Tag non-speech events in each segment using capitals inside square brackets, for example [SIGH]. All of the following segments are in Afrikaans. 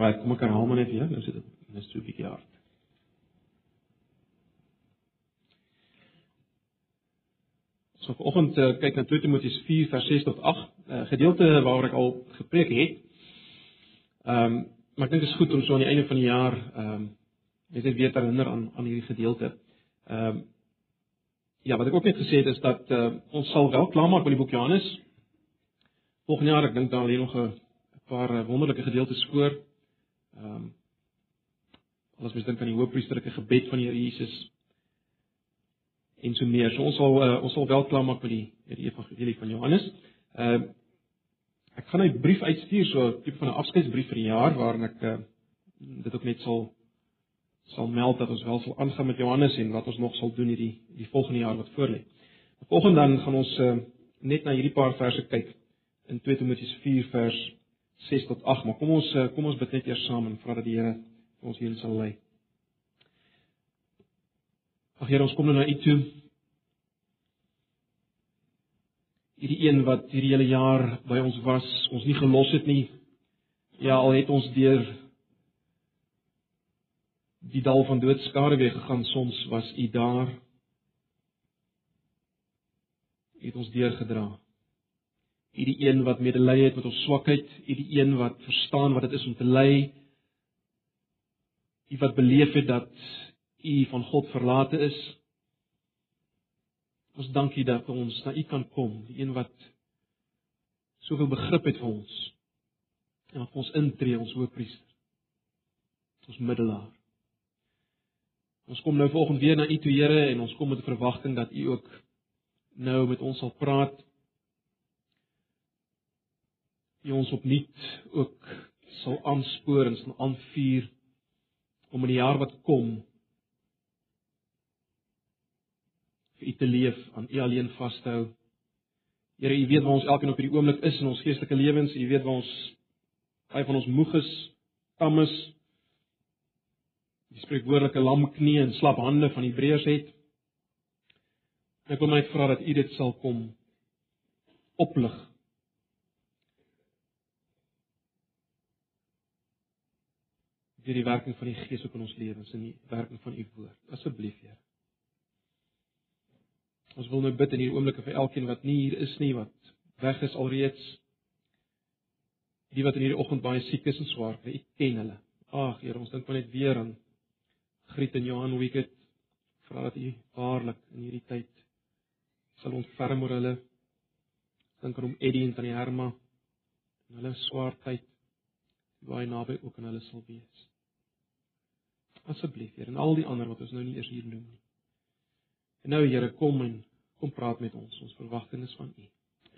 Alraai, kom ek herhaal maar net weer, nou sit dit net so 'n bietjie hard. So vanoggend uh, kyk na 2 Timoteus 4 vers 6 tot 8, 'n uh, gedeelte waaroor ek al gepreek het. Ehm, um, maar ek dink dit is goed om so aan die einde van die jaar ehm um, net weer te herinner aan aan hierdie gedeelte. Ehm um, Ja, wat ek ook net gesê het is dat uh, ons sal wel klaarmaak met die boek Johannes. Volgende jaar, ek dink daar lê nog 'n paar uh, wonderlike gedeeltes voor. Ehm um, alles mens dink aan die hoëpriesterlike gebed van die Here Jesus en so meer. So ons sal uh, ons sal wel klaarmaak met die met die evangelie van Johannes. Ehm uh, ek gaan 'n brief uitstuur so 'n tipe van 'n afskeidsbrief vir die jaar waarin ek uh, dit ook net sal sal meld dat ons wel sal aangaan met Johannes en wat ons nog sal doen hierdie die volgende jaar wat voorlê. Volgende dan gaan ons uh, net na hierdie paar verse kyk in 2 Timoteus 4 vers 6 tot 8, maar kom ons uh, kom ons bid net eers saam en vra dat die Here ons hier sal lei. Ag Here, ons kom nou na U toe. Hierdie een wat hierdie hele jaar by ons was, ons nie gelos het nie. Ja, al het ons deur die dal van doodskade weer gegaan soms was u daar u het ons deurgedra u die een wat medelee het met ons swakheid u die een wat verstaan wat dit is om te ly u wat beleef het dat u van God verlate is ons dankie dat ons na u kan kom die een wat soveel begrip het vir ons en wat ons intree ons hoëpriester ons middelaar Ons kom nou volgende weer na U toe Here en ons kom met 'n verwagting dat U ook nou met ons sal praat. U ons opnuut ook sal aanspoor en sal aanvuur om in die jaar wat kom vir U te leef, aan U alleen vas te hou. Here, U weet waar ons elkeen op hierdie oomblik is in ons geestelike lewens. U weet waar ons baie van ons moeg is, tam is, die spreekwoordelike lam knie en slap hande van Hebreërs het. Ek wil my vra dat U dit sal kom oplig. Deur die werking van die Gees op in ons lewens en die werking van U woord. Asseblief, Here. Ons wil nou bid in hierdie oomblikke vir elkeen wat nie hier is nie, wat weg is alreeds. Die wat in hierdie oggend baie siek is en swaar, U ken hulle. Ag, Here, ons dink maar net weer aan Griet en Johan Wicket vra dat u waarlik in hierdie tyd sal ontferm oor hulle. Dink aan hom Eddie en tannie Herma in hulle swaar tyd hy naby ook aan hulle sal wees. Asseblief, Here, en al die ander wat ons nou nie eers hier noem nie. En nou Here, kom en kom praat met ons. Ons verwagting is van U.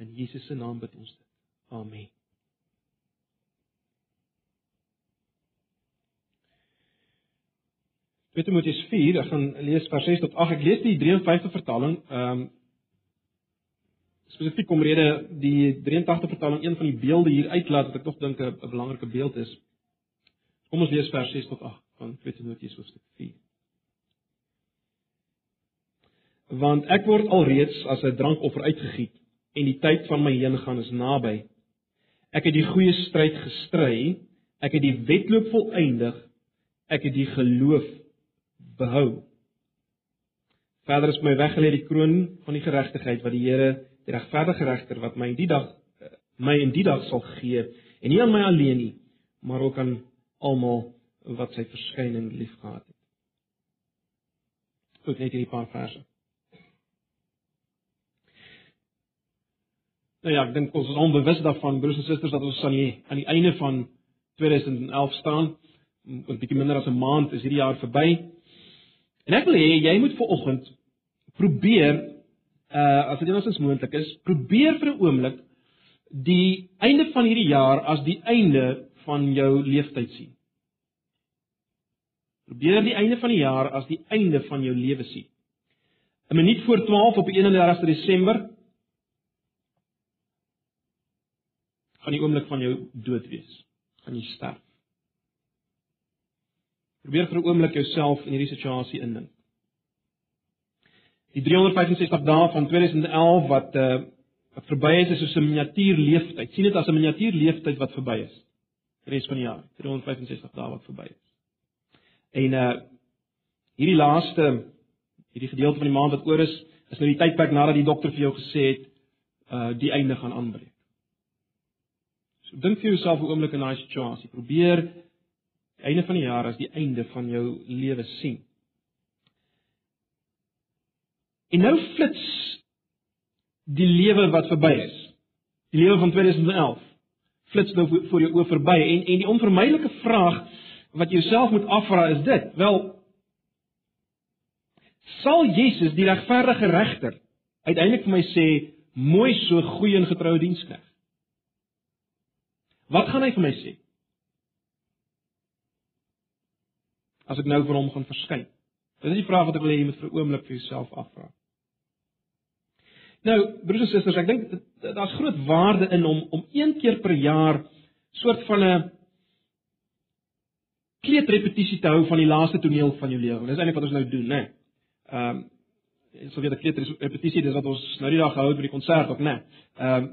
In Jesus se naam bid ons dit. Amen. 2 Timoteus 4, ek gaan lees vers 6 tot 8. Ek lees die 53 vertaling. Ehm um, spesifiek omrede die 83 vertaling een van die beelde hier uitlaat wat ek tog dink 'n belangrike beeld is. Kom ons lees vers 6 tot 8 van 2 Timoteus hoofstuk 4. Want ek word alreeds as 'n drankoffer uitgegiet en die tyd van my heengaan is naby. Ek het die goeie stryd gestry, ek het die wedloop volëindig, ek het die geloof behou. Verder is my weggelê die kroon van die geregtigheid wat die Here, die regverdige regter wat my in die dag my in die dag sal gee en nie aan my alleen nie, maar ook aan almal wat sy verskyning liefgehad het. Goed, net hierdie paar verse. Nou ja, ek dink ons is onbewus daarvan broers en susters dat ons aan die aan die einde van 2011 staan. 'n bietjie minder as 'n maand is hierdie jaar verby. En ek wil hê jy moet vir oggend probeer uh as dit enigstens moontlik is, probeer vir 'n oomblik die einde van hierdie jaar as die einde van jou leeftyd sien. Probeer die einde van die jaar as die einde van jou lewe sien. 'n Minuut voor 12 op die 31ste Desember gaan die oomblik van jou dood wees. Gaan jy sterf. Probeer vir 'n oomblik jouself in hierdie situasie indink. Die 365 dae van 2011 wat uh wat verby is is soos 'n miniatuur leeftyd. sien dit as 'n miniatuur leeftyd wat verby is. die res van die jaar, 365 dae wat verby is. En uh hierdie laaste hierdie gedeelte van die maand wat oor is, is nou die tydperk nadat die dokter vir jou gesê het uh die einde gaan aanbreek. So dink vir jouself 'n oomblik in daai situasie. Probeer die einde van die jaar as die einde van jou lewe sien. En nou flits die lewe wat verby is. Die lewe van 2011 flits nou voor jou oë verby en en die onvermydelike vraag wat jy jouself moet afvra is dit: Wel sal Jesus die regverdige regter uiteindelik vir my sê mooi so goeie en getroue diensknegt? Wat gaan hy vir my sê? As ek nou vir hom gaan verskyn. Dit is die vraag wat ek wil hê jy moet vir 'n oomblik vir jouself afvra. Nou, broers en susters, ek dink daar's groot waarde in om om een keer per jaar soort van 'n kleedrepetisie te hou van die laaste toneel van jou lewe. Dis eintlik wat ons nou doen, né? Ehm um, so weer 'n kleedrepetisie, dis wat ons nou die dag gehou het by die konsert of né? Ehm um,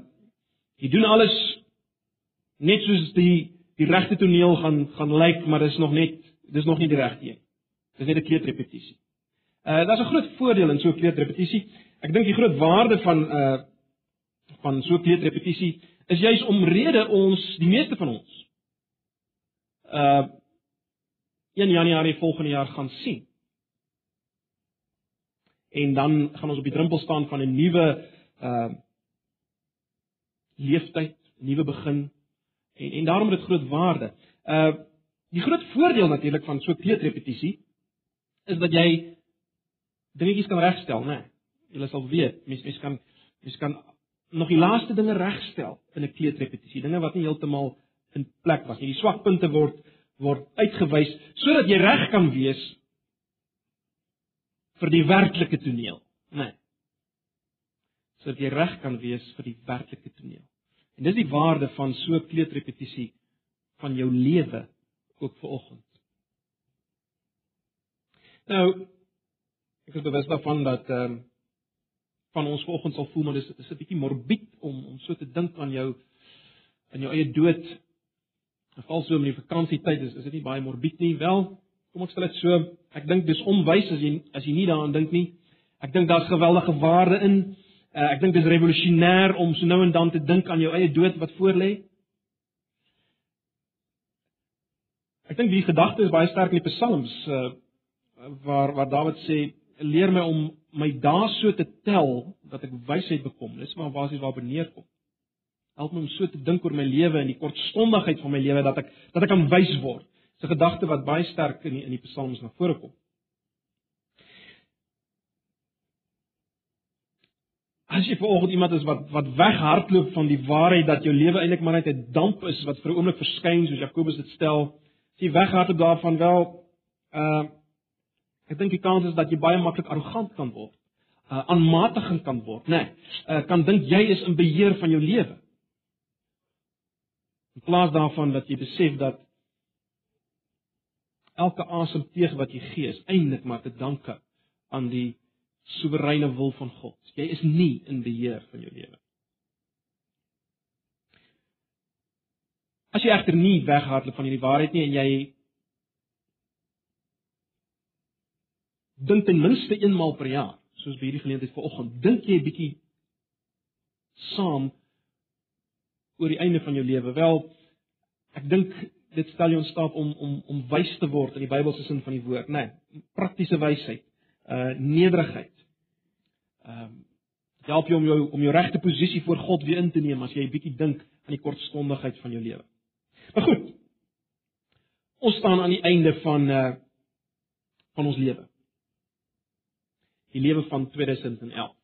jy doen alles net soos die die regte toneel gaan gaan lyk, maar dis nog net dis nog nie die regte een. Dis net 'n kleedrepetisie. Uh daar's 'n groot voordeel in so 'n kleedrepetisie. Ek dink die groot waarde van uh van so 'n kleedrepetisie is juis omrede ons, die meeste van ons uh 1 Januarie volgende jaar gaan sien. En dan gaan ons op die drempel staan van 'n nuwe uh leeftyd, nuwe begin en en daarom het dit groot waarde. Uh die groot voordeel natuurlik van so 'n kleedrepetisie is dat jy dingetjies kan regstel, né? Julle sal weet, mens mens kan mens kan nog die laaste dinge regstel in 'n kleedrepetisie, dinge wat nie heeltemal in plek was nie. Die swakpunte word word uitgewys sodat jy reg kan wees vir die werklike toneel, né? Nee. Sodat jy reg kan wees vir die werklike toneel. En dis die waarde van so 'n kleedrepetisie van jou lewe ook vir oggend. Nou ek is bewus daarvan dat ehm um, van ons vanoggend sal voel maar dis is 'n bietjie morbied om om so te dink aan jou aan jou eie dood. Veral so in die vakansietyd is is dit nie baie morbied nie. Wel, kom ek stel dit so, ek dink dis onwys as jy as jy nie daaraan dink nie. Ek dink daar's geweldige waarde in. Uh, ek dink dis revolusionêr om so nou en dan te dink aan jou eie dood wat voorlê. Ek dink die gedagte is baie sterk in die Psalms uh, waar waar Dawid sê leer my om my dae so te tel dat ek wysheid bekom. Dis maar basies waar beneerkom. Help my om so te dink oor my lewe en die kortstondigheid van my lewe dat ek dat ek kan wys word. Dis 'n gedagte wat baie sterk in die, in die psalms na vore kom. As jy vanoggend iemand is wat wat weghardloop van die waarheid dat jou lewe eintlik maar net 'n damp is wat vir 'n oomblik verskyn soos Jakobus dit stel, as jy weghardloop daarvan wel uh Ek dink die kans is dat jy baie maklik arrogant kan word, uh, aanmatigend kan word, né? Nee, uh, kan dink jy is in beheer van jou lewe. In plaas daarvan dat jy besef dat elke asemteug wat jy gee is eintlik maar te danke aan die soewereine wil van God. Jy is nie in beheer van jou lewe. As jy egter nie weghardloop van hierdie waarheid nie en jy dink ten minste eenmaal per jaar, soos by hierdie geleentheid vanoggend, dink jy 'n bietjie saam oor die einde van jou lewe. Wel, ek dink dit stel jou in staat om om om wys te word in die Bybelse sin van die woord, né? Nee, praktiese wysheid, uh nederigheid. Ehm um, help jou om jou om jou regte posisie voor God weer in te neem as jy 'n bietjie dink aan die kortstondigheid van jou lewe. Maar goed. Ons staan aan die einde van uh van ons lewe die lewe van 2011.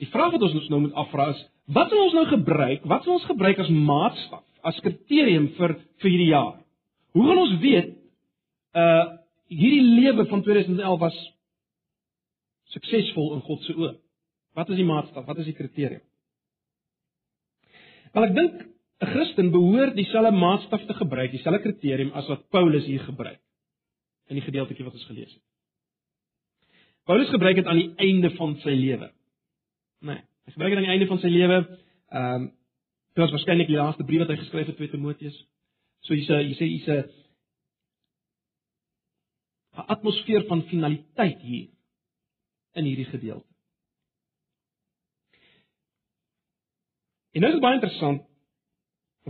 Die vraag wat ons nou moet afvra is, wat sal ons nou gebruik? Wat sal ons gebruik as maatstaf, as kriterium vir vir hierdie jaar? Hoe gaan ons weet uh hierdie lewe van 2011 was suksesvol in God se oë? Wat is die maatstaf? Wat is die kriterium? Wel ek dink 'n Christen behoort dieselfde maatstaf te gebruik, dieselfde kriterium as wat Paulus hier gebruik in die gedeeltjie wat ons gelees het. Paulus gebruik dit aan die einde van sy lewe. Nee, gebruik dit aan die einde van sy lewe. Ehm um, dit was waarskynlik die laaste brief wat hy geskryf het aan Timoteus. So jy sê jy sê jy sê 'n atmosfeer van finaliteit hier in hierdie gedeelte. En nou is baie interessant.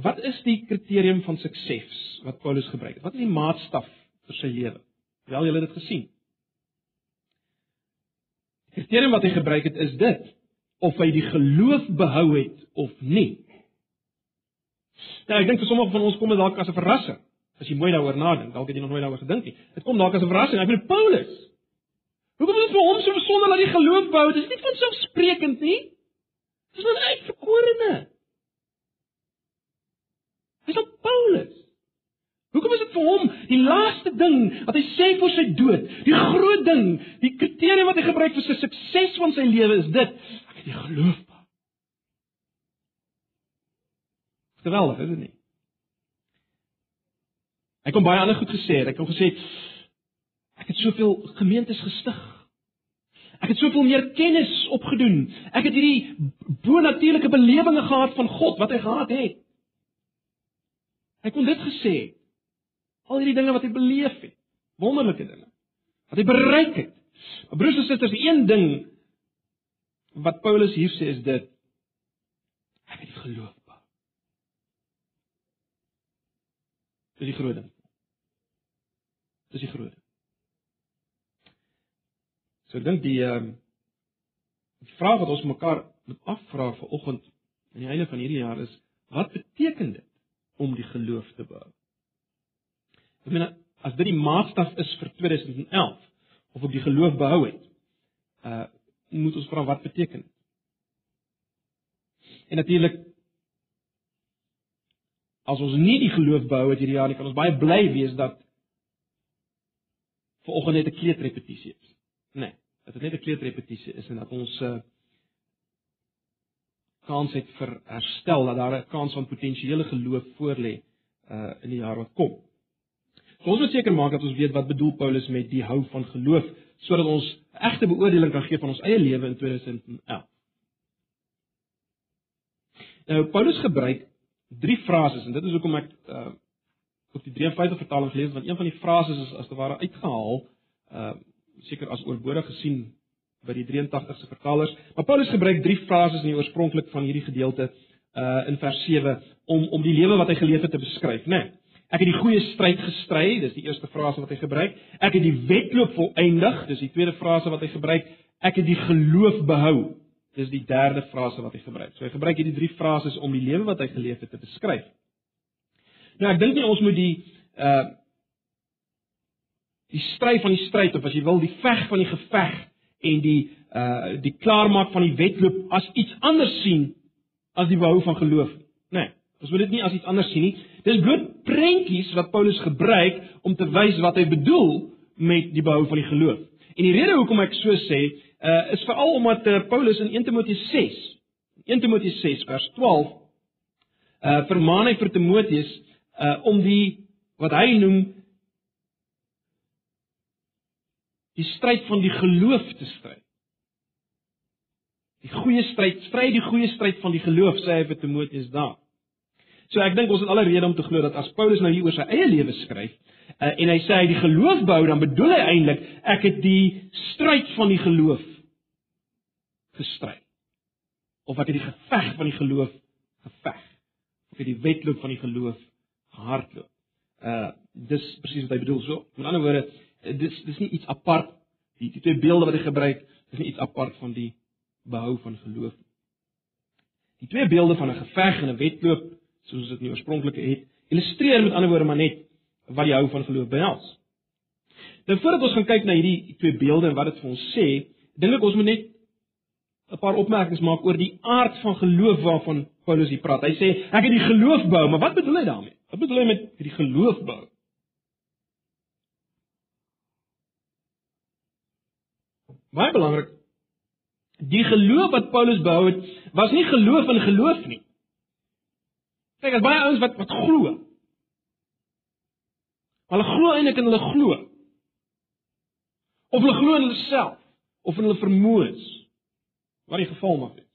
Wat is die kriterium van sukses wat Paulus gebruik het? Wat is die maatstaf vir sy lewe? Wel, julle het dit gesien. Die kriterium wat hy gebruik het is dit of hy die geloof behou het of nie. Nou, ek dink vir sommige van ons kom dit dalk as 'n verrassing as jy mooi daaroor nadink. Dalk het jy nog nooit daaroor gedink nie. Dit kom dalk as 'n verrassing. Ek bedoel Paulus. Hoekom is dit vir hom so besonder dat hy geloof behou? Dit is nie van selfsprekend nie. Dis 'n uitverkorene. Dis op Paulus. Hoekom is dit vir hom die laaste ding wat hy sê voor sy dood? Die groot ding, die kriteria wat hy gebruik vir sy sukses van sy lewe is dit: het die geloof. Geweldig, is dit nie? Hy kom baie ander goed gesê. Hy kom gesê ek het soveel gemeentes gestig. Ek het soveel meer kennis opgedoen. Ek het hierdie bonatuurlike belewenisse gehad van God wat hy gehad het. Hy kon dit gesê. Al hierdie dinge wat hy beleef het, wonderlike dinge wat hy bereik het. Broers en susters, een ding wat Paulus hier sê is dit ek het geloof. Dis die groot ding. Dis die groot. So ek dink die ehm um, die vraag wat ons mekaar moet afvra vir oggend aan die einde van hierdie jaar is wat beteken dit om die geloof te bou? Ek meen as dit die maatstaf is vir 2011 of op die geloof behou het, uh moet ons vra wat beteken dit? En natuurlik as ons nie die geloof behou het hierdie jaar nie, kan ons baie bly wees dat vanoggend net 'n kleutrepetisie is. Nee, dat dit net 'n kleutrepetisie is en dat ons eh, kans het vir herstel, dat daar 'n kans van potensiële geloof voorlê uh in die jaar wat kom. So ons moet seker maak dat ons weet wat bedoel Paulus met die hou van geloof sodat ons egte beoordeling kan gee van ons eie lewe in 2011. Nou Paulus gebruik drie frases en dit is hoekom ek uh op die 53 vertaling gelees want een van die frases is as te ware uitgehaal uh seker as oorbodig gesien by die 83ste vertalers maar Paulus gebruik drie frases in die oorspronklik van hierdie gedeelte uh in vers 7 om om die lewe wat hy geleef het te beskryf nê nee, ek het die goeie stryd gestry dis die eerste frase wat hy gebruik ek het die wedloop volëindig dis die tweede frase wat hy gebruik ek het die geloof behou Dis die derde frase wat hy gebruik. So hy gebruik hierdie drie frases om die lewe wat hy geleef het te beskryf. Nou ek dink nie ons moet die uh die stryd van die stryd of as jy wil die veg van die geveg en die uh die klaarmaak van die wedloop as iets anders sien as die behou van geloof. Nee, ons moet dit nie as iets anders sien nie. Dis bloot prentjies wat Paulus gebruik om te wys wat hy bedoel met die behou van die geloof. En die rede hoekom ek so sê, uh, is veral omdat uh, Paulus in 1 Timoteus 6, 1 Timoteus 6 vers 12, uh vermaan hy vir Timoteus uh om die wat hy noem die stryd van die geloof te stry. Die goeie stryd, stry die goeie stryd van die geloof, sê hy vir Timoteus daar. So ek dink ons het alle rede om te glo dat as Paulus nou hier oor sy eie lewe skryf, uh, en hy sê hy die geloof bou, dan bedoel hy eintlik ek het die stryd van die geloof gestry. Of ek het die geveg van die geloof geveg. Of ek het die wedloop van die geloof gehardloop. Uh dis presies wat hy bedoel so. Met ander woorde, dis dis nie iets apart die, die twee beelde wat hy gebruik, dis nie iets apart van die behou van geloof nie. Die twee beelde van 'n geveg en 'n wedloop, soos dit nie oorspronklik het, illustreer met ander woorde maar net wat die hou van geloof behels. Nou voordat ons gaan kyk na hierdie twee beelde en wat dit vir ons sê, dink ek ons moet net 'n paar opmerkings maak oor die aard van geloof waarvan Paulus hier praat. Hy sê ek het die geloof bou, maar wat bedoel hy daarmee? Wat bedoel hy met die geloof bou? Baie belangrik. Die geloof wat Paulus behou het, was nie geloof in geloof nie. Kyk, as baie ouens wat wat glo. Hulle glo eintlik in hulle glo. Of hulle glo in hulle self of in hulle vermoëns wat die geval mag wees.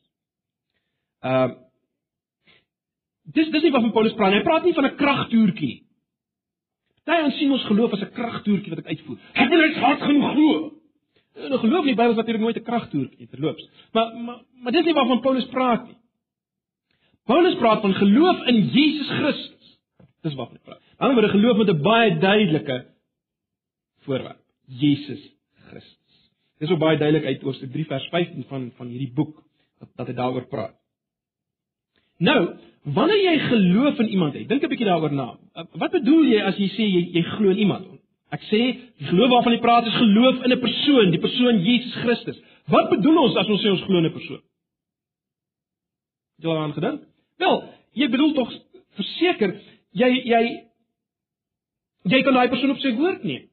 Ehm uh, dis dis nie wat van Paulus praat nie. Hy praat nie van 'n kragtoertjie Daai ons sien ons geloof as 'n kragtoertjie wat ek uitvoer. Ek moet net hard genoeg glo. Nou geloof nie Bybel is natuurlik nooit 'n kragtoertjie terloops. Maar maar maar dis nie waarvan Paulus praat nie. Paulus praat van geloof in Jesus Christus. Dis waarvan hy praat. Aan die ander word geloof met 'n baie duidelike voorwerp. Jesus Christus. Dis ook baie duidelik uit Hoofstuk 3 vers 15 van van hierdie boek dat, hy daaroor praat. Nou, wanneer jy geloof in iemand het, dink 'n bietjie daaroor na. Wat bedoel jy as jy sê jy, jy glo in iemand? Ek sê, die geloof waarvan jy praat is geloof in 'n persoon, die persoon Jesus Christus. Wat bedoel ons as ons sê ons glo in 'n persoon? Jy al aan gedink? Wel, jy bedoel tog verseker jy jy jy kan daai persoon op sy woord neem.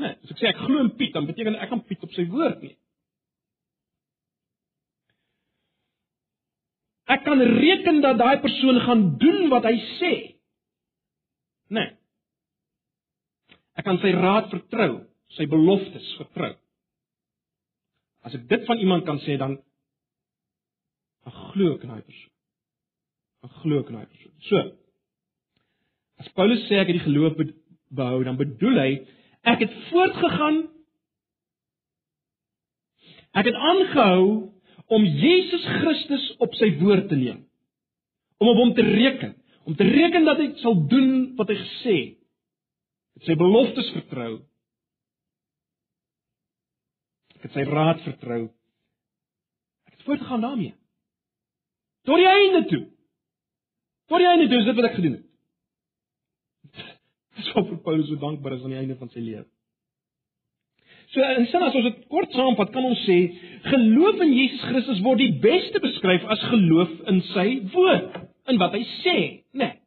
Nee, as ek sê ek glo in Piet, dan beteken ek kan Piet op sy woord neem. Ek kan reken dat daai persoon gaan doen wat hy sê. Nee. Ek kan sy raad vertrou, sy beloftes vertrou. As ek dit van iemand kan sê dan dan glo ek in daai persoon. Dan glo ek in daai persoon. So. As Paulus sê ek het die geloof behou, dan bedoel hy ek het voortgegaan ek het aangehou om Jesus Christus op sy woord te neem. Om op hom te reken, om te reken dat hy sal doen wat hy gesê het. Sy beloftes vertrou. Ek het sy raad vertrou. Ek het voortgegaan daarmee. Tot die einde toe. Tot die einde toe is dit wat ek gedoen het. Dis wat vir Paulus so dankbaar is aan die einde van sy lewe. So in sin as ons dit kort saamvat, kan ons sê geloof in Jesus Christus word die beste beskryf as geloof in sy woord, in wat hy sê, né? Nee.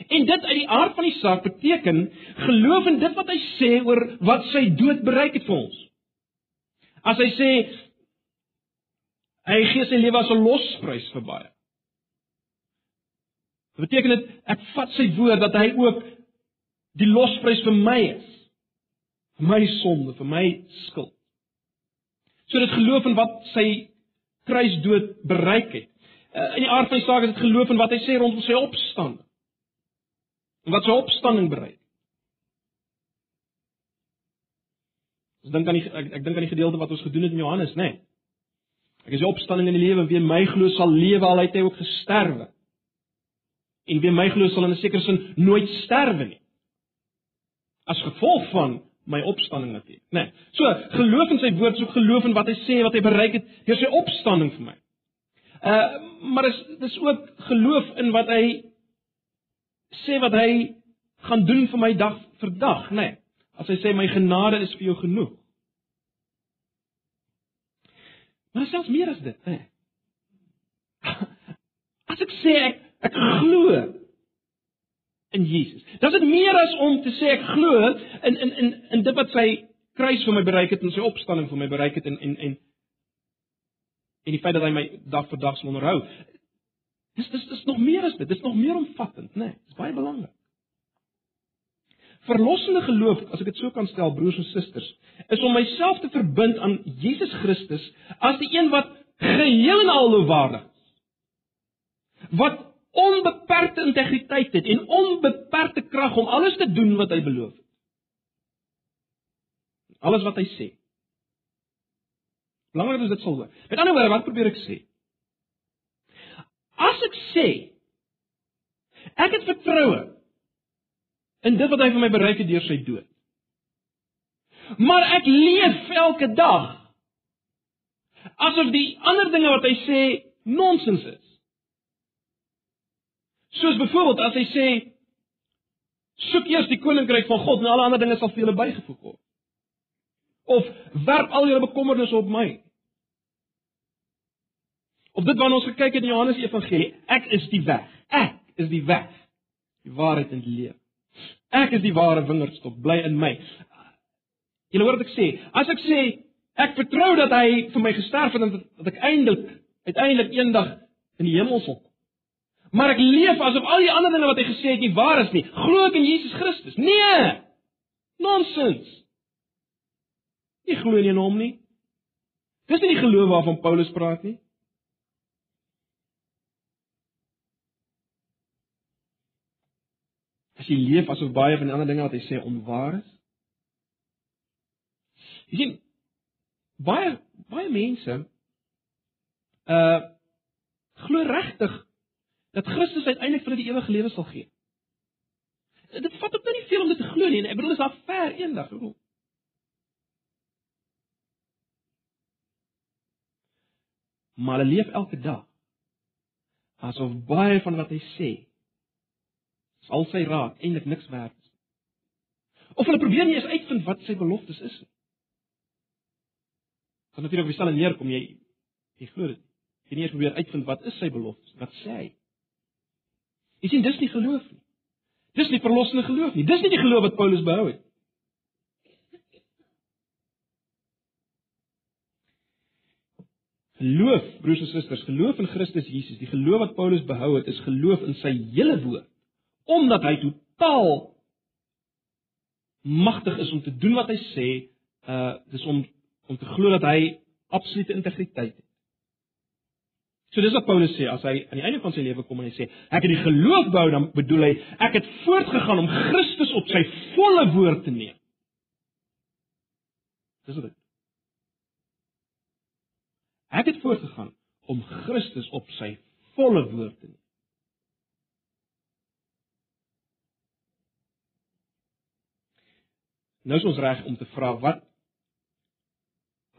En dit uit die aard van die saak beteken geloof in dit wat hy sê oor wat sy dood bereik het vir ons. As hy sê hy gee sy lewe as 'n losprys vir baie. Dit beteken dit ek vat sy woord dat hy ook die losprys vir my is vir my sonde, vir my skuld. So dit geloof in wat sy kruisdood bereik het. Uh, in die aard van die saak is dit geloof in wat hy sê rondom sy opstanding. En wat sy opstanding bereik. Dink aan die ek, ek dink aan die gedeelte wat ons gedoen het in Johannes, nê. Nee. Ek is die opstanding in die lewe en wie my glo sal lewe al het hy ook gesterwe. En wie my glo sal in 'n sekere sin nooit sterwe nie. As gevolg van my opstanding natuurlik, né? Nee. So, geloof in sy woord, so geloof in wat hy sê wat hy bereik het deur sy opstanding vir my. Uh maar is dis ook geloof in wat hy sê wat hy gaan doen vir my dag vir dag, né? Nee. As hy sê my genade is vir jou genoeg. Maar selfs meer as dit, né? As ek sê ek ek glo in Jesus. Dit is meer as om te sê ek glo in in in in dit wat sy kruis vir my bereik het en sy opstanding vir my bereik het en en en en die feit dat hy my dag vir dag sal onderhou. Dis dis dis nog meer as dit. Dis nog meer omvattend, né? Nee, dis baie belangrik. Verlossende geloof, as ek dit so kan stel, broers en susters, is om myself te verbind aan Jesus Christus as die een wat geheel en al waardig is. Wat onbeperkte integriteit het en onbeperkte krag om alles te doen wat hy beloof het. Alles wat hy sê. Belangrik is dit sal hoor. Met ander woorde, wat probeer ek sê? As ek sê ek het vertroue in dit wat hy vir my bereik het deur sy dood. Maar ek leef elke dag asof die ander dinge wat hy sê nonsens is. Soos byvoorbeeld as hy sê soek eers die koninkryk van God en alle ander dinge sal vir julle bygevoeg word. Of werp al julle bekommernisse op my. Of dit wanneer ons gekyk het in Johannes Evangelie, ek is die weg. Ek is die weg. Die waarheid en die lewe. Ek is die ware wingerdstok, bly in my. Julle hoor wat ek sê. As ek sê ek vertrou dat hy vir my gesterf het en dat ek eindelik uiteindelik eendag in die hemel sal kom. Maar ek leef asof al die ander dinge wat hy gesê het nie waar is nie. Glo ek in Jesus Christus? Nee. Nonsens. Jy glo nie in hom nie. Dis nie die geloof waarvan Paulus praat nie. As jy leef asof baie van die ander dinge wat hy sê onwaar is? Jy sien baie baie mense uh glo regtig dat Christus uiteindelik vir hulle die ewige lewe sal gee. Dit vat ook nou nie veel om dit te glo nie. Ek bedoel dis al ver eendag, ek bedoel. Maar hulle leef elke dag asof baie van wat hy sê al sy raad eintlik niks werd is. Of hulle probeer nie eens uitvind wat sy beloftes is nie. Dan natuurlik wie sal neerkom jy jy glo dit. Jy nie eens probeer uitvind wat is sy beloftes, wat sê hy? Jy sien dis nie geloof nie. Dis nie verlossende geloof nie. Dis nie die geloof wat Paulus behou het. Geloof, broers en susters, geloof in Christus Jesus, die geloof wat Paulus behou het, is geloof in sy hele woord omdat hy totaal magtig is om te doen wat hy sê, uh dis om om te glo dat hy absolute integriteit het. So dis wat Paulus sê as hy aan die einde van sy lewe kom en hy sê ek het die geloof bou dan bedoel hy ek het voortgegaan om Christus op sy volle woord te neem. Dis dit. Ek het voortgegaan om Christus op sy volle woord te neem. Nou is ons reg om te vra wat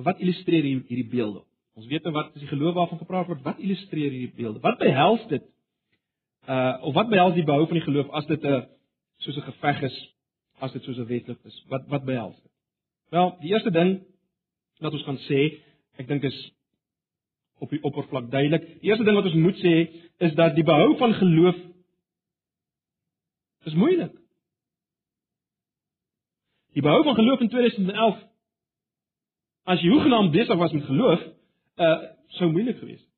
wat illustreer hierdie beelde? Ons weet nou wat is die geloof waarvan gepraat word. Wat illustreer hierdie beelde? Wat behels dit? Uh of wat behels die behou van die geloof as dit 'n soos 'n geveg is, as dit soos 'n wedloop is? Wat wat behels dit? Wel, die eerste ding wat ons kan sê, ek dink is op die oppervlak duidelik. Die eerste ding wat ons moet sê is dat die behou van geloof is moeilik. Die behou van geloof in 2011 as jy hoegenaamd besig was met geloof, uh sou moeilik gewees het.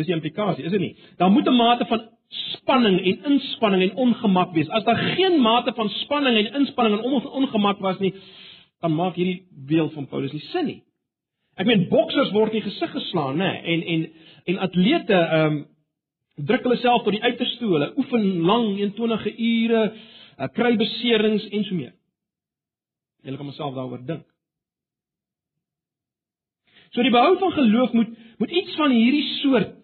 Dis die implikasie, is dit nie? Daar moet 'n mate van spanning en inspanning en ongemak wees. As daar geen mate van spanning en inspanning en ongemak was nie, dan maak hierdie beeld van Paulus nie sin nie. Ek meen boksers word nie gesig geslaan, nê, en en en atlete ehm um, druk hulle self tot die uiterste, hulle oefen lang 21 ure, uh, kry beserings en so meer. Julle kan myself daaroor dink. So die behou van geloof moet moet iets van hierdie soort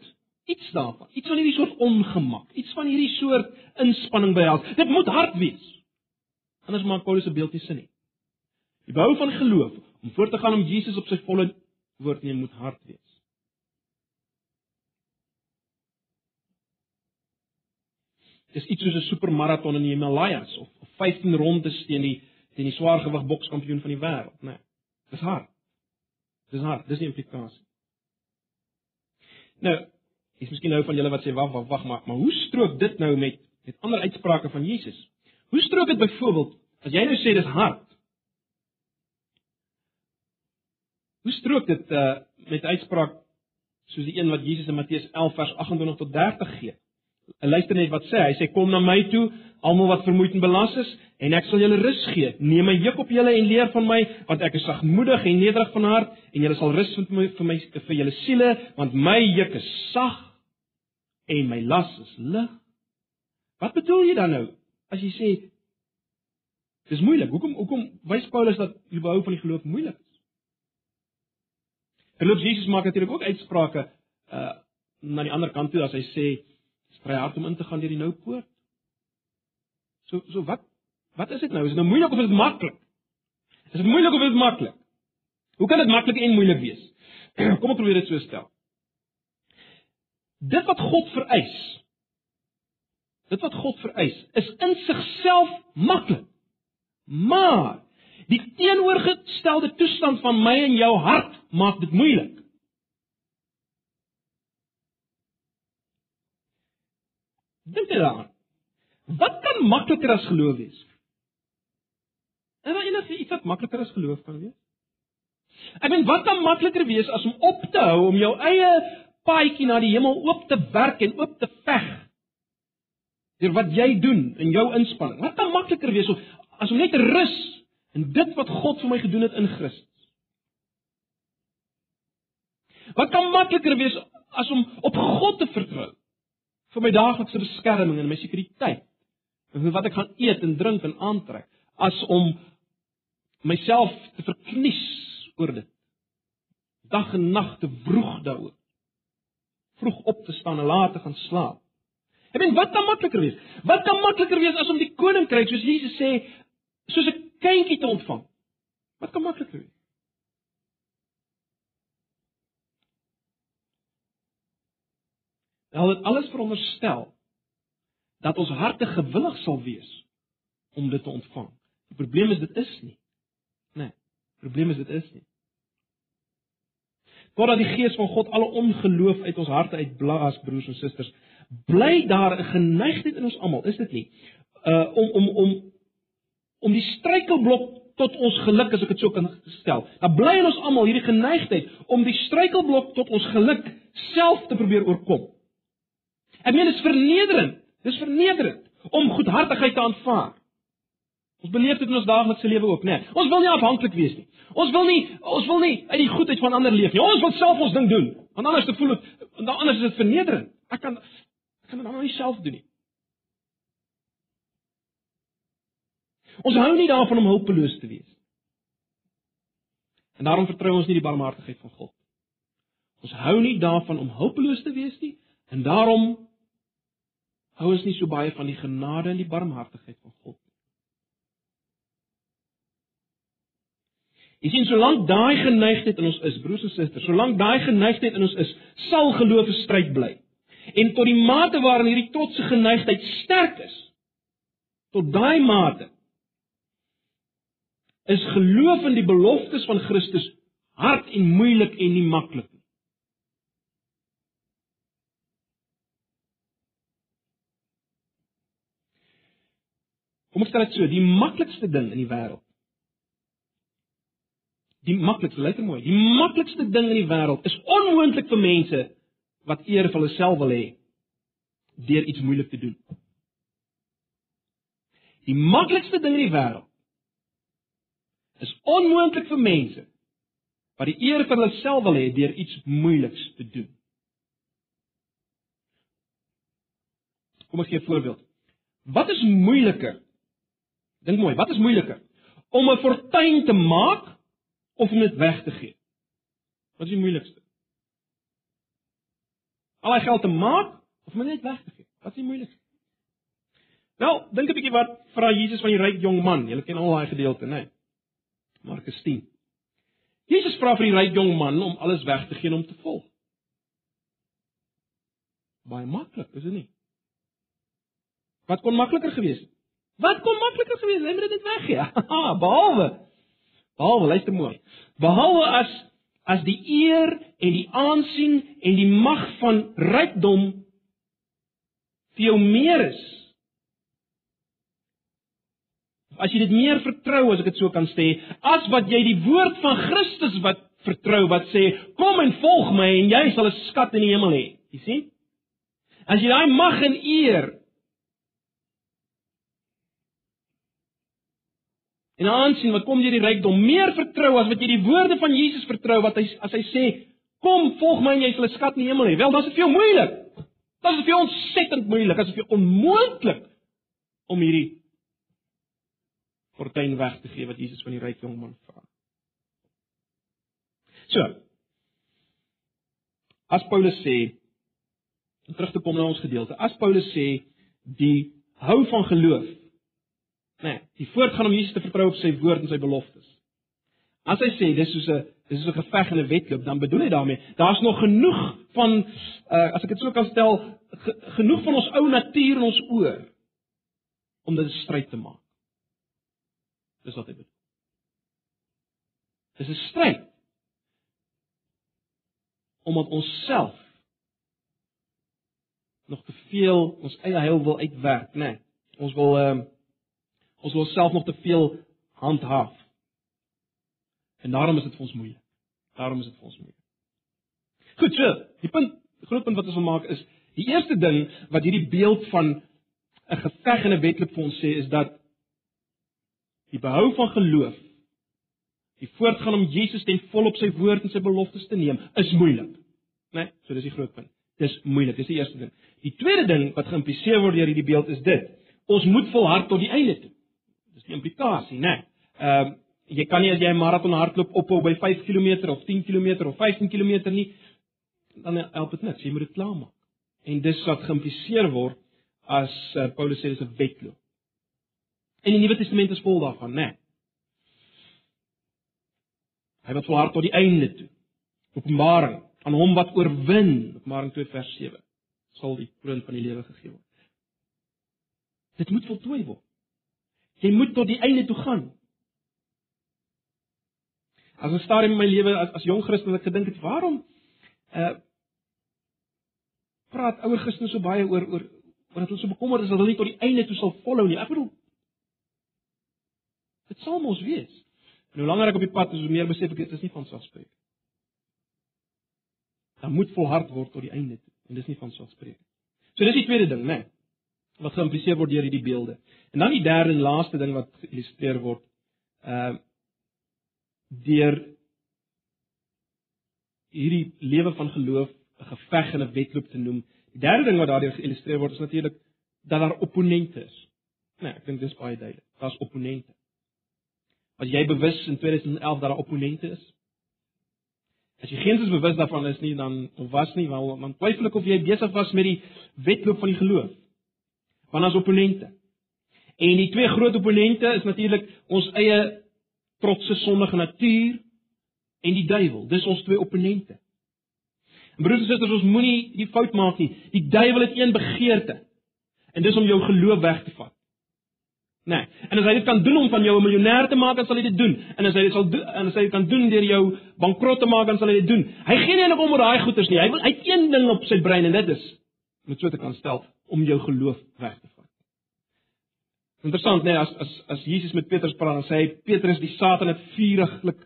iets daarvan, iets van hierdie soort ongemak, iets van hierdie soort inspanning behels. Dit moet hard wees. Anders maak Paulus se beeld nie sin nie. Die behou van geloof om voort te gaan om Jesus op sy volle woord neem moet hard wees. Dis iets soos 'n supermaraton in die Himalajas of 15 rondes teen die teen die swaargewig bokskampioen van die wêreld, né? Nee, dis hard. Dis hard, dis die implikasie. Nou, is miskien nou van julle wat sê wag, wag, wag, maar maar hoe strook dit nou met met ander uitsprake van Jesus? Hoe strook dit byvoorbeeld as jy nou sê dis hard? Hoe strook dit uh met uitspraak soos die een wat Jesus in Matteus 11 vers 28 tot 30 gee? Luister net wat sê hy. Hy sê kom na my toe, almal wat vermoeid en belas is, en ek sal julle rus gee. Neem my juk op julle en leer van my, want ek is sagmoedig en nederig van hart, en julle sal rus vind my, vir my vir julle siele, want my juk is sag en my las is lig. Wat bedoel jy dan nou as jy sê dis moeilik? Hoekom hoekom wys Paulus dat die behou van die geloof moeilik is? Geloof Jesus maak natuurlik ook uitsprake uh na die ander kant toe as hy sê Dis vry hard om in te gaan deur die nou poort. So so wat wat is dit nou? Is dit nou moeilik of is dit maklik? Is dit moeilik of is dit maklik? Hoe kan dit maklik en moeilik wees? [CLEARS THROAT] Kom ek probeer dit so stel. Dit wat God vereis. Dit wat God vereis is in sigself maklik. Maar die teenoorgestelde toestand van my en jou hart maak dit moeilik. Dink jy daaraan? Wat kan makliker as geloof wees? En wat enige iets wat makliker as geloof kan wees? Ek meen, wat kan makliker wees as om op te hou om jou eie paadjie na die hemel oop te werk en oop te veg? Deur wat jy doen in jou inspanning. Wat kan makliker wees as om net te rus in dit wat God vir my gedoen het in Christus? Wat kan makliker wees as om op God te vertrou? vir my daaglikse beskerming en my sekuriteit wat ek gaan eet en drink en aantrek, as om myself te verknies oor dit. Dag en nag te vroeg daaroor. Vroeg op te staan en laat te gaan slaap. Ek meen, wat kan makliker wees? Wat kan makliker wees as om die koninkryk, soos Jesus sê, soos 'n kindjie te ontvang? Wat kan makliker wees? Wel, dit alles veronderstel dat ons harte gewillig sal wees om dit te ontvang. Die probleem is dit is nie. Nee. Die probleem is dit is nie. Voordat die gees van God alle ongeloof uit ons harte uitblaas, broers en susters, bly daar 'n geneigtheid in ons almal, is dit nie? Uh om om om om die struikelblok tot ons geluk as ek dit so kan stel. Dan bly in ons almal hierdie geneigtheid om die struikelblok tot ons geluk self te probeer oorkom. Ek meen dit is vernederend. Dis vernederend om goedhartigheid te aanvaar. Ons beleef dit in ons daaglikse lewe ook, né? Nee. Ons wil nie afhanklik wees nie. Ons wil nie ons wil nie uit die goedheid van ander leef nie. Ons wil self ons ding doen. Want anders te voel dan anders is dit vernederend. Ek kan ek kan dit nou nie self doen nie. Ons hou nie daarvan om hulpeloos te wees. En daarom vertrou ons nie die barmhartigheid van God. Ons hou nie daarvan om hulpeloos te wees nie en daarom hou ons nie so baie van die genade en die barmhartigheid van God nie. Jy sien solank daai geneigtheid in ons is, broers en susters, solank daai geneigtheid in ons is, sal geloof 'n stryd bly. En tot die mate waarin hierdie trotse geneigtheid sterk is, tot daai mate is geloof in die beloftes van Christus hard en moeilik en nie maklik nie. Kom ek stel dit so, die maklikste ding in die wêreld. Die maklikste, luister mooi, die maklikste ding in die wêreld is onmoontlik vir mense wat eer vir hulle self wil hê deur iets moeilik te doen. Die maklikste ding in die wêreld is onmoontlik vir mense wat die eer vir hulle self wil hê deur iets moeiliks te doen. Kom ek gee 'n voorbeeld. Wat is moeiliker? Dink mooi, wat is moeiliker? Om 'n fortuin te maak of om dit weg te gee? Wat is die moeilikste? Al geld te maak of om dit weg te gee? Wat is die moeilikste? Nou, dink 'n bietjie wat vra Jesus van die ryk jong man. Julle ken al daai gedeelte, né? Nee. Markus 10. Jesus vra vir die ryk jong man om alles weg te gee om te volg. Baie maklik, is dit nie? Wat kon makliker gewees? Wat kon makliker gewees het? Hy moet dit weggee. [LAUGHS] Behalwe behalwe luister mooi. Behalwe as as die eer en die aansien en die mag van rykdom vir jou meer is as jy dit meer vertrou as ek dit so kan sê, as wat jy die woord van Christus wat vertrou wat sê, kom en volg my en jy sal 'n skat in die hemel hê. Jy sien? As jy daai mag en eer en aansien wat kom deur die rykdom meer vertrou as wat jy die woorde van Jesus vertrou wat hy as hy sê, kom volg my en jy sal 'n skat in die hemel hê. Wel, dit is vir jou moeilik. Dit is vir jou ontsettend moeilik, dit is vir jou onmoontlik om hierdie fortuin weg te gee wat Jesus van die ryk jong man vra. So. As Paulus sê om terug te kom na ons gedeelte, as Paulus sê die hou van geloof, die voortgaan om Jesus te vertrou op sy woord en sy beloftes. As hy sê dis soos 'n dis soos 'n geveg en 'n wedloop, dan bedoel hy daarmee daar's nog genoeg van uh, as ek dit so kan stel, ge, genoeg van ons ou natuur in ons oor om dit 'n stryd te maak. Dis wat hy bedoel. Dis 'n stryd. Omdat ons self nog te veel ons eie heil wil uitwerk, né? Nee, ons wil ehm uh, ons wil self nog te veel handhaaf. En daarom is dit vir ons moeilik. Daarom is dit vir ons moeilik. Goed, so, die punt, die groot punt wat ons wil maak is die eerste ding wat hierdie beeld van 'n geveg en 'n wedloop vir ons sê is dat die behou van geloof, die voortgaan om Jesus ten volle op sy woord en sy beloftes te neem, is moeilik. Né? Nee? So dis die groot punt. Dis moeilik, dis die eerste ding. Die tweede ding wat geïmpliseer word deur hierdie beeld is dit: ons moet volhard tot die einde toe. Dis die implikasie, né? Nee. Ehm uh, jy kan nie as jy 'n maraton hardloop ophou by 5 km of 10 km of 15 km nie, dan help dit niks. Jy moet dit klaarmaak. En dis wat geïmpliseer word as uh, Paulus sê dis 'n wedloop. En die Nuwe Testament is vol daarvan, né? Nee. Hy wat volhard tot die einde toe. Openbaring aan hom wat oorwin, Openbaring 2 vers 7, sal die kroon van die lewe gegee word. Dit moet voltooi word. Jy moet tot die einde toe gaan. As 'n stadium in my lewe as as jong Christen wat ek gedink het, waarom uh praat ouer Christene so baie oor oor oor dat hulle so bekommerd is dat hulle nie tot die einde toe sal volhou nie. Ek bedoel dit sal mos wees. En hoe langer ek op die pad is, hoe meer besef ek dit is nie van selfspreek. Dan moet volhard word tot die einde toe en dis nie van selfspreek. So dis die tweede ding, né? Nee wat geïmpliseer word deur hierdie beelde. En dan die derde en laaste ding wat geïllustreer word, ehm uh, deur hierdie lewe van geloof 'n geveg en 'n wedloop te noem. Die derde ding wat daardeur geïllustreer word is natuurlik dat daar opponente is. Nee, ek dink dis baie duidelik. Daar's opponente. As jy bewus in 2011 dat daar opponente is, As jy geensins bewus daarvan is nie dan of was nie, wel dan twyfel ek of jy besig was met die wedloop van die geloof van ons opponente. En die twee groot opponente is natuurlik ons eie trotse sondige natuur en die duiwel. Dis ons twee opponente. En broers en susters, ons moenie die fout maak nie. Die duiwel het een begeerte. En dis om jou geloof weg te vat. Nee, en as hy dit kan doen om van jou 'n miljonair te maak, dan sal hy dit doen. En as hy dit sal doen, en as hy dit kan doen deur jou bankrot te maak, dan sal hy dit doen. Hy gee nie enig om oor daai goeders nie. Hy wil uit een ding op sy brein en dit is om dit so te kan stel om jou geloof weg te vat. Interessant nê, nee, as as as Jesus met Petrus praat, dan sê hy Petrus, die Satan het vuriglik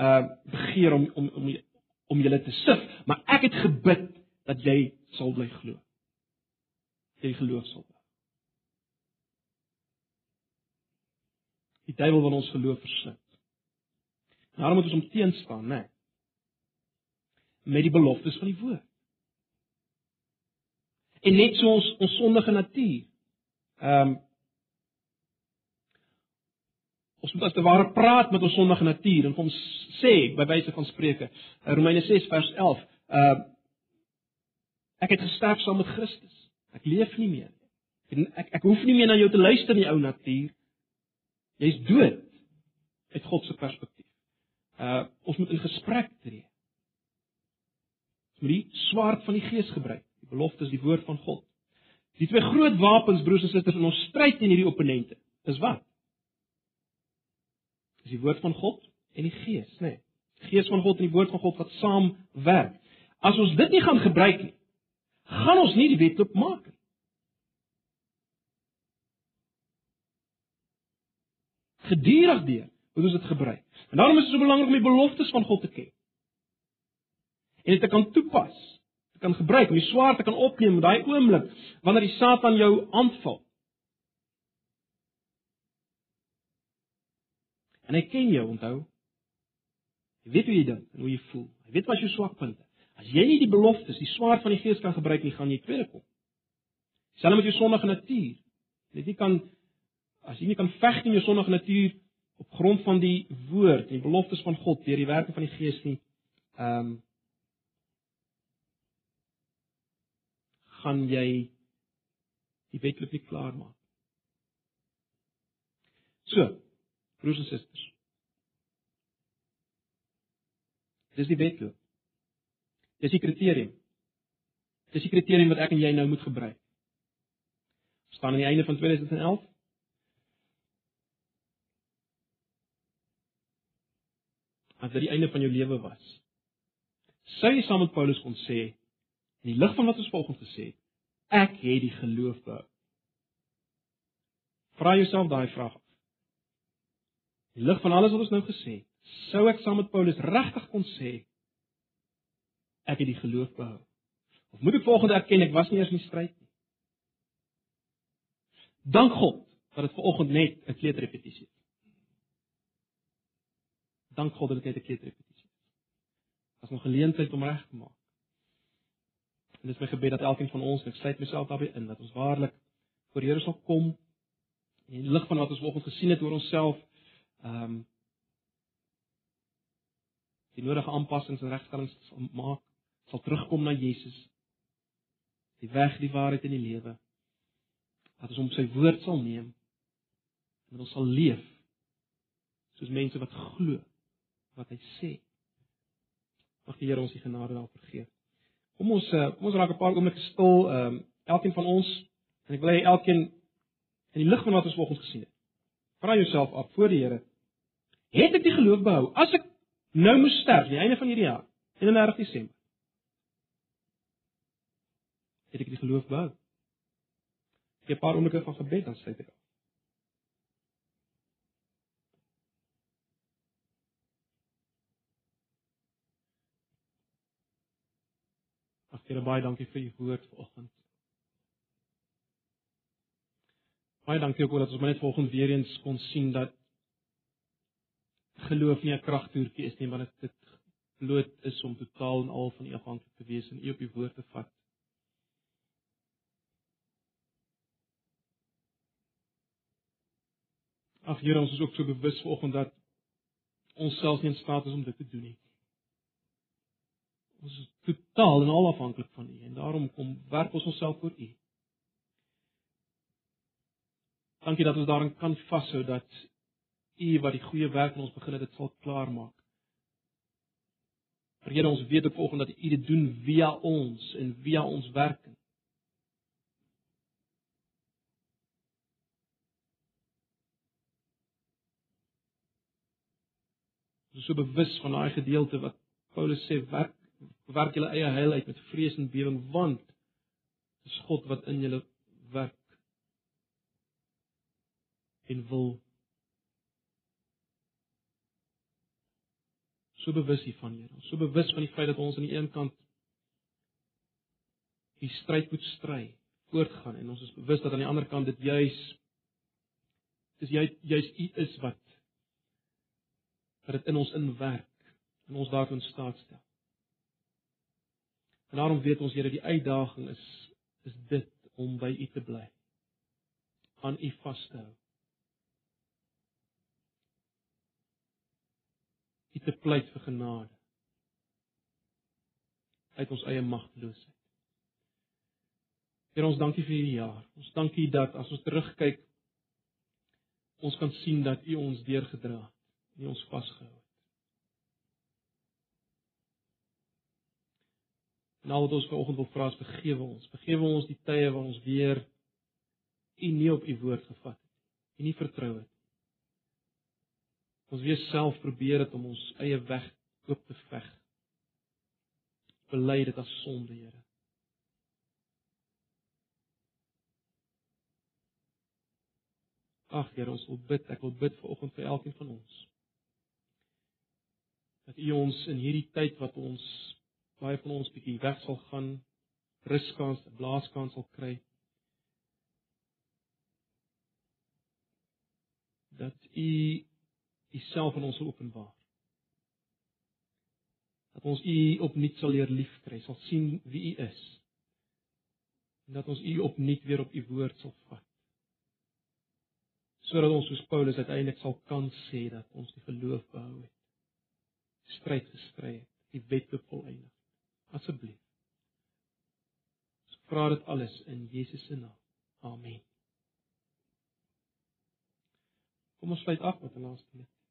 uh begeer om om om om julle te sif, maar ek het gebid dat jy sal bly glo. Jy geloof sal bly. Die duiwel wil ons geloof verslind. Daarom moet ons hom teenstaan, nê? Nee, met die beloftes van die woord en net so ons ons sondige natuur. Ehm um, ons moet as te ware praat met ons sondige natuur en hom sê by wyse van spreuke Romeine 6 vers 11 ehm uh, ek het gesterf saam met Christus. Ek leef nie meer. En ek ek hoef nie meer na jou te luister nie ou natuur. Jy's dood uit God se perspektief. Uh ons moet in gesprek tree. Ons moet die swaard van die gees gebruik beloftes, die woord van God. Die twee groot wapens broers en susters in ons stryd teen hierdie opponente is wat? Is die woord van God en die Gees, nê? Nee. Gees van God en die woord van God wat saam werk. As ons dit nie gaan gebruik nie, gaan ons nie die wetloop maak nie. Gedurig deur moet ons dit gebruik. En daarom is dit so belangrik om die beloftes van God te ken. En dit te kan toepas kan gebruik om die swaard te kan opneem in daai oomblik wanneer die Satan jou aanval. En hy ken jou, onthou. Hy weet hoe jy dink en hoe jy voel. Hy weet wat jou swakpunte. As jy nie die beloftes, die swaard van die Gees kan gebruik nie, gaan jy tweede kom. Selfs met jou sondige natuur. Net jy kan as jy nie kan veg teen jou sondige natuur op grond van die woord en die beloftes van God deur die werking van die Gees nie, ehm um, gaan jy die wetloop nie klaar maak. So, broers en susters. Dis die wetloop. Dis die kriterium. Dis die kriterium wat ek en jy nou moet gebruik. staan aan die einde van 2011. As dit die einde van jou lewe was. Sou jy saam met Paulus kon sê In die lig van wat ons volgens gesê het, ek het die geloof behou. Vra jouself daai vraag. In die lig van alles wat ons nou gesê het, sou ek saam met Paulus regtig kon sê ek het die geloof behou? Of moet ek volgende erken ek was nie eers in die stryd nie? Dank God dat dit vanoggend net 'n kleuterrepetisie is. Dank God dat dit net 'n kleuterrepetisie is. As 'n geleentheid om reg te maak. En dis my gebed dat elkeen van ons, ek sluit myself daarbey in, dat ons waarlik voor Here sal kom En in die lig van wat ons vanoggend gesien het oor onsself, ehm um, die nodige aanpassings en regstellings sal maak, sal terugkom na Jesus. Die weg, die waarheid en die lewe. Dat ons hom sy woord sal neem en ons sal leef soos mense wat glo wat hy sê. Mag die Here ons die genade daarvoor gee. Kom ons eh, kom ons raak 'n paar oomblikke stil, ehm um, elkeen van ons en ek wil hê elkeen in die lig van wat ons vanoggend gesien het. Vra jouself af voor die Here. Het ek die geloof behou? As ek nou moes sterf, die einde van hierdie jaar, 31 Desember. Het ek die geloof behou? Ek 'n paar oomblikke van gebed dan sluit ek af. Here, baie dankie vir u woord vanoggend. Baie dankie ook dat ons net vanoggend weer eens kon sien dat geloof nie 'n kragtoertjie is nie, maar dit dit bloot is om totaal en al van U afhanklik te wees en U op U woord te vat. Ag Here, ons is ook so bewus vanoggend dat ons self nie in staat is om dit te doen nie. Ons is totaal en al afhanklik van U en daarom kom werk ons onsself voor U. Dankie dat ons daarin kan vashou dat U wat die goeie werk in ons begin het, dit sal klaarmaak. Here ons weet op volgende dat U dit doen via ons en via ons werking. Ons is so bewus van daai gedeelte wat Paulus sê werk werk julle eie heil uit met vrees en bewering want dis God wat in julle werk en wil so bewus hiervan, Here. So bewus van die feit dat ons aan die een kant die stryd moet stry, voortgaan en ons is bewus dat aan die ander kant dit juis dis jy juis U is wat wat dit in ons inwerk en ons daartoe in staat stel. En daarom weet ons Here die uitdaging is is dit om by U te bly. aan U vas te hou. U te pleit vir genade uit ons eie magteloosheid. Here ons dankie vir hierdie jaar. Ons dankie dat as ons terugkyk ons kan sien dat U ons deurgedra het, U ons vasgehou het. Nou wat ons vanoggend wil vra is vergewe ons. Vergewe ons die tye waar ons weer U nie op U woord gevat het. U nie vertrou het ons weer self probeer het om ons eie weg oop te veg. Bely dit as sonde, Here. Ag Here, ons wil bid, ek wil bid vir oggend vir elkeen van ons. Dat U ons in hierdie tyd wat ons baie van ons bietjie weg sal gaan, ruskans, blaaskans sal kry. Dat U Uself aan ons openbaar. Dat ons U opnuut sal leer liefkry, sal sien wie U is. En dat ons U opnuut weer op U woord sal vat. Sodat ons soos Paulus uiteindelik sal kan sê dat ons die geloof behou het. Stryd gestry het, die wet bevoleindig. Asseblief. Ons vra dit alles in Jesus se naam. Amen. Kom ons sluit af met 'n laaste lied.